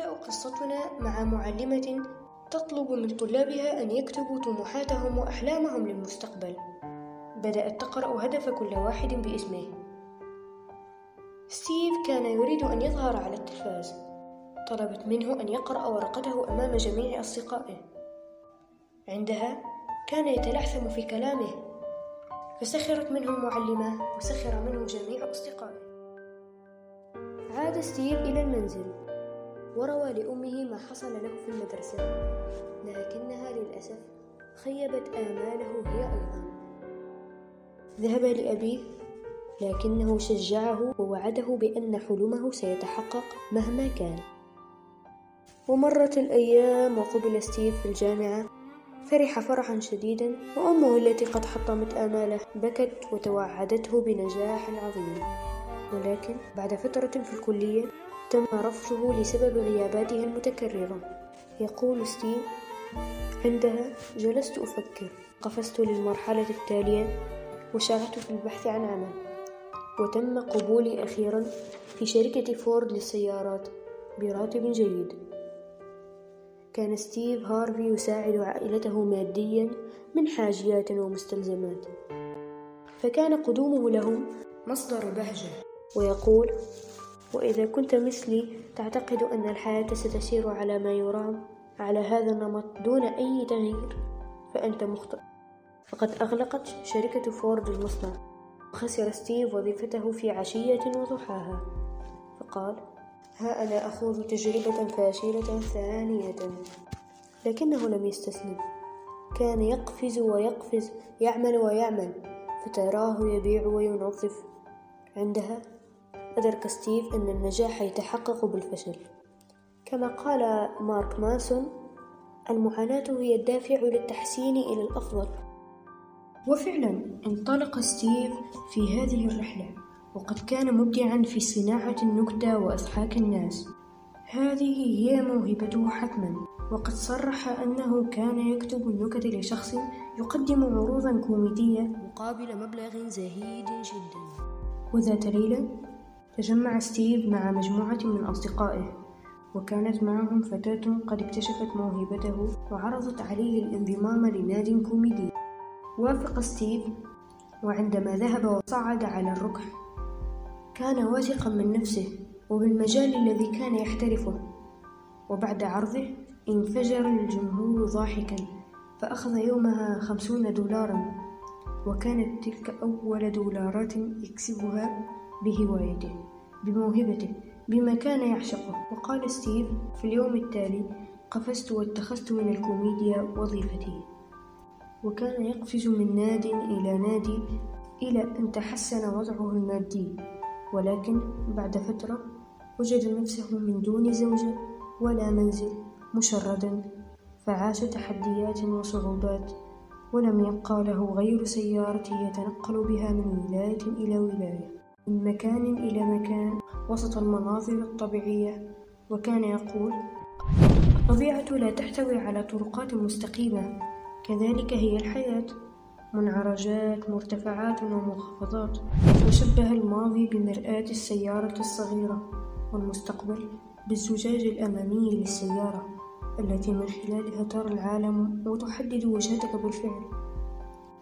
قصتنا مع معلمة تطلب من طلابها أن يكتبوا طموحاتهم وأحلامهم للمستقبل. بدأت تقرأ هدف كل واحد باسمه. ستيف كان يريد أن يظهر على التلفاز. طلبت منه أن يقرأ ورقته أمام جميع أصدقائه. عندها كان يتلعثم في كلامه. فسخرت منه المعلمة وسخر منه جميع أصدقائه. عاد ستيف إلى المنزل. وروى لأمه ما حصل له في المدرسة. لكنها للأسف خيبت آماله هي أيضا. ذهب لأبيه لكنه شجعه ووعده بأن حلمه سيتحقق مهما كان. ومرت الأيام وقبل ستيف في الجامعة فرح فرحا شديدا وأمه التي قد حطمت آماله بكت وتوعدته بنجاح عظيم. ولكن بعد فترة في الكلية تم رفضه لسبب غياباته المتكررة. يقول ستيف عندها جلست أفكر. قفزت للمرحلة التالية وشرعت في البحث عن عمل. وتم قبولي أخيرا في شركة فورد للسيارات براتب جيد. كان ستيف هارفي يساعد عائلته ماديا من حاجيات ومستلزمات. فكان قدومه لهم مصدر بهجة. ويقول وإذا كنت مثلي تعتقد أن الحياة ستسير على ما يرام على هذا النمط دون أي تغيير. فأنت مخطئ. فقد أغلقت شركة فورد المصنع. وخسر ستيف وظيفته في عشية وضحاها. فقال ها أنا أخوض تجربة فاشلة ثانية. لكنه لم يستسلم. كان يقفز ويقفز يعمل ويعمل فتراه يبيع وينظف. عندها أدرك ستيف أن النجاح يتحقق بالفشل. كما قال مارك ماسون المعاناة هي الدافع للتحسين إلى الأفضل. وفعلا انطلق ستيف في هذه الرحلة وقد كان مبدعا في صناعة النكتة وإضحاك الناس. هذه هي موهبته حتما وقد صرح أنه كان يكتب النكت لشخص يقدم عروضا كوميدية مقابل مبلغ زهيد جدا. وذات ليلة تجمع ستيف مع مجموعة من أصدقائه وكانت معهم فتاة قد اكتشفت موهبته وعرضت عليه الانضمام لناد كوميدي. وافق ستيف وعندما ذهب وصعد على الركح كان واثقا من نفسه وبالمجال الذي كان يحترفه. وبعد عرضه انفجر الجمهور ضاحكا فأخذ يومها خمسون دولارا وكانت تلك أول دولارات يكسبها بهوايته بموهبته بما كان يعشقه. وقال ستيف في اليوم التالي قفزت واتخذت من الكوميديا وظيفتي. وكان يقفز من ناد إلى نادي إلى أن تحسن وضعه المادي. ولكن بعد فترة وجد نفسه من دون زوجة ولا منزل مشردا فعاش تحديات وصعوبات ولم يبقى له غير سيارة يتنقل بها من ولاية إلى ولاية. من مكان إلى مكان وسط المناظر الطبيعية. وكان يقول الطبيعة لا تحتوي على طرقات مستقيمة كذلك هي الحياة. منعرجات مرتفعات ومنخفضات وشبه الماضي بمرآة السيارة الصغيرة والمستقبل بالزجاج الأمامي للسيارة التي من خلالها ترى العالم وتحدد وجهتك بالفعل.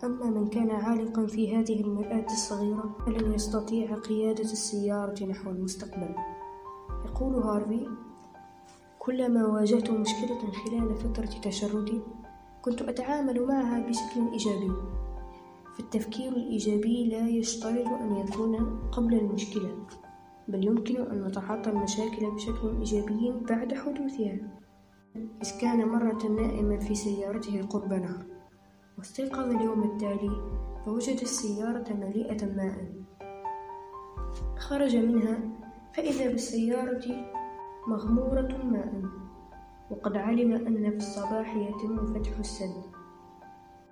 أما من كان عالقا في هذه المرآة الصغيرة فلن يستطيع قيادة السيارة نحو المستقبل. يقول هارفي كلما واجهت مشكلة خلال فترة تشردي كنت أتعامل معها بشكل إيجابي. فالتفكير الإيجابي لا يشترط أن يكون قبل المشكلة بل يمكن أن نتعاطى المشاكل بشكل إيجابي بعد حدوثها. إذ كان مرة نائما في سيارته قرب نهر واستيقظ اليوم التالي فوجد السيارة مليئة ماء. خرج منها فإذا بالسيارة مغمورة ماء وقد علم أن في الصباح يتم فتح السد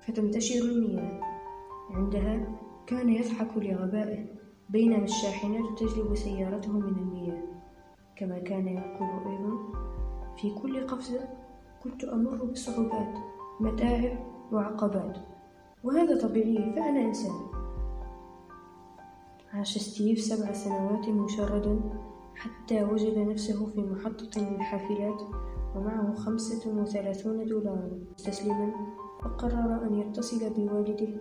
فتنتشر المياه. عندها كان يضحك لغبائه بينما الشاحنات تجلب سيارته من المياه. كما كان يقول أيضا في كل قفزة كنت أمر بصعوبات متاعب وعقبات. وهذا طبيعي فأنا إنسان. عاش ستيف سبع سنوات مشردا حتى وجد نفسه في محطة من الحافلات ومعه خمسة وثلاثون دولارا. مستسلما وقرر أن يتصل بوالده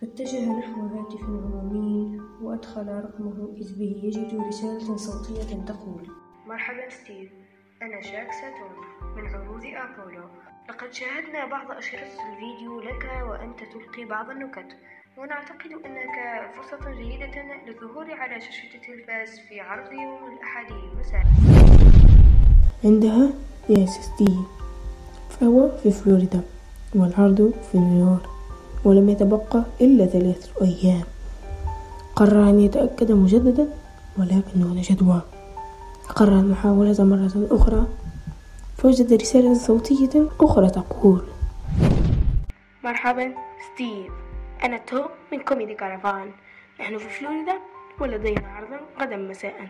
فاتجه نحو هاتف عمومي وأدخل رقمه إذ به يجد رسالة صوتية تقول مرحبا ستيف أنا جاك ساتون من عروض أبولو. لقد شاهدنا بعض أشرطة الفيديو لك وأنت تلقي بعض النكت. ونعتقد أنك فرصة جيدة للظهور على شاشة التلفاز في عرض يوم الأحد مساء عندها يئس ستيف فهو في فلوريدا والعرض في نيويورك ولم يتبقى إلا ثلاثة أيام. قرر أن يتأكد مجددا ولكن دون جدوى قرر المحاولة مرة أخرى. فوجد رسالة صوتية أخرى تقول. مرحبا ستيف. أنا توم من كوميدي كارفان نحن في فلوريدا ولدينا عرضا غدا مساء.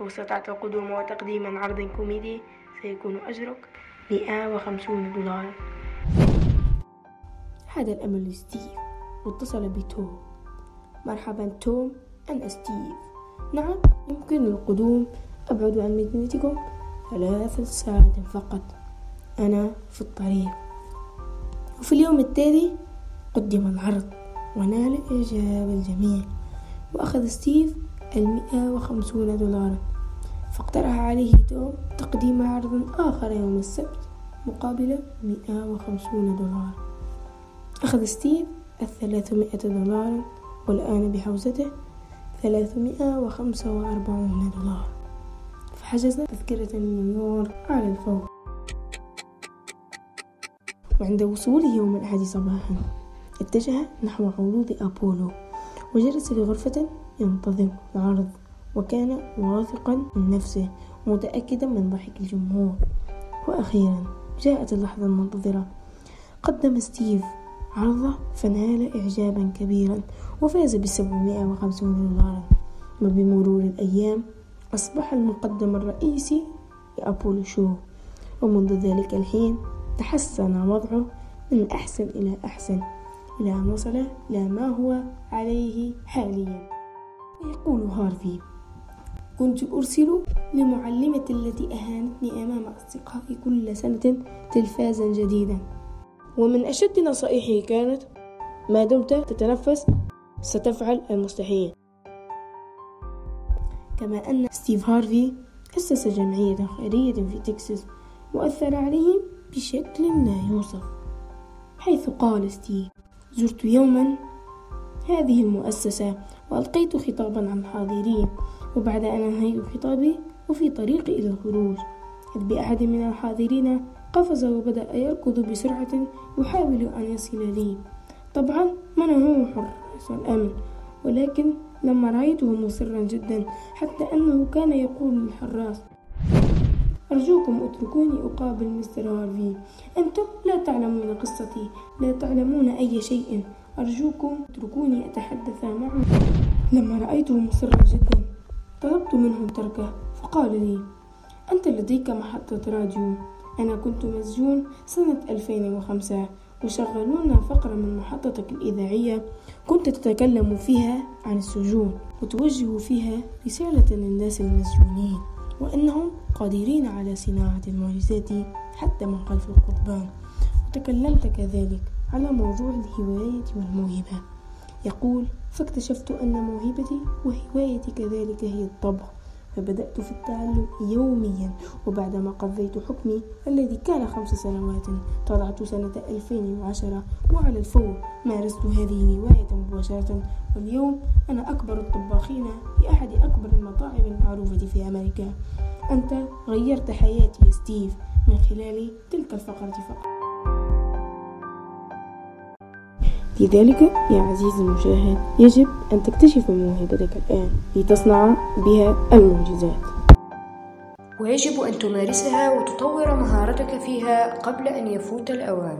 لو استطعت القدوم وتقديم عرض كوميدي سيكون أجرك مئة وخمسون دولارا عاد الأمل لستيف. واتصل بتوم. مرحبا توم أنا ستيف. نعم يمكن القدوم أبعد عن مدينتكم ثلاثة ساعات فقط. أنا في الطريق. وفي اليوم التالي قدم العرض ونال إعجاب الجميع وأخذ ستيف المئة وخمسون دولارا. فاقترح عليه توم تقديم عرض آخر يوم السبت مقابل مئة وخمسون دولار. أخذ ستيف الثلاثمائة دولار والآن بحوزته ثلاثمائة وخمسة وأربعون دولار. فحجز تذكرة لنيويورك على الفور. وعند وصوله يوم الأحد صباحا اتجه نحو عروض أبولو وجلس في غرفة ينتظر العرض وكان واثقا من نفسه ومتأكدا من ضحك الجمهور. وأخيرا جاءت اللحظة المنتظرة. قدم ستيف عرضه فنال إعجابا كبيرا وفاز بسبعمائة وخمسون دولارا. وبمرور الأيام أصبح المقدم الرئيسي لأبولو شو ومنذ ذلك الحين تحسن وضعه من أحسن إلى أحسن إلى أن وصل إلى ما هو عليه حاليا. يقول هارفي كنت أرسل لمعلمة التي أهانتني أمام أصدقائي كل سنة تلفازا جديدا ومن أشد نصائحه كانت ما دمت تتنفس ستفعل المستحيل. كما أن ستيف هارفي أسس جمعية خيرية في تكساس وأثر عليهم بشكل لا يوصف حيث قال ستيف زرت يوما هذه المؤسسة وألقيت خطابا عن الحاضرين وبعد أن أنهيت خطابي وفي طريقي إلى الخروج. إذ بأحد من الحاضرين قفز وبدأ يركض بسرعة يحاول أن يصل لي. طبعا منعه حراس الأمن ولكن لما رأيته مصرا جدا حتى أنه كان يقول للحراس أرجوكم اتركوني أقابل مستر هارفي. أنتم لا تعلمون قصتي لا تعلمون أي شيء. أرجوكم اتركوني أتحدث معه. لما رأيته مصرا جدا طلبت منه تركه فقال لي أنت لديك محطة راديو. أنا كنت مسجون سنة 2005 وشغلونا فقرة من محطتك الإذاعية. كنت تتكلم فيها عن السجون وتوجه فيها رسالة للناس المسجونين وأنهم قادرين على صناعة المعجزات حتى من خلف القضبان وتكلمت كذلك على موضوع الهواية والموهبة. يقول فاكتشفت أن موهبتي وهوايتي كذلك هي الطبخ فبدأت في التعلم يوميا وبعدما قضيت حكمي الذي كان خمس سنوات طلعت سنة 2010 وعلى الفور. مارست هذه الهواية مباشرة واليوم أنا أكبر الطباخين في أحد أكبر المطاعم المعروفة في أمريكا. أنت غيرت حياتي يا ستيف من خلال تلك الفقرة فقط. لذلك يا عزيزي المشاهد يجب أن تكتشف موهبتك الآن لتصنع بها المعجزات. ويجب أن تمارسها وتطور مهارتك فيها قبل أن يفوت الأوان.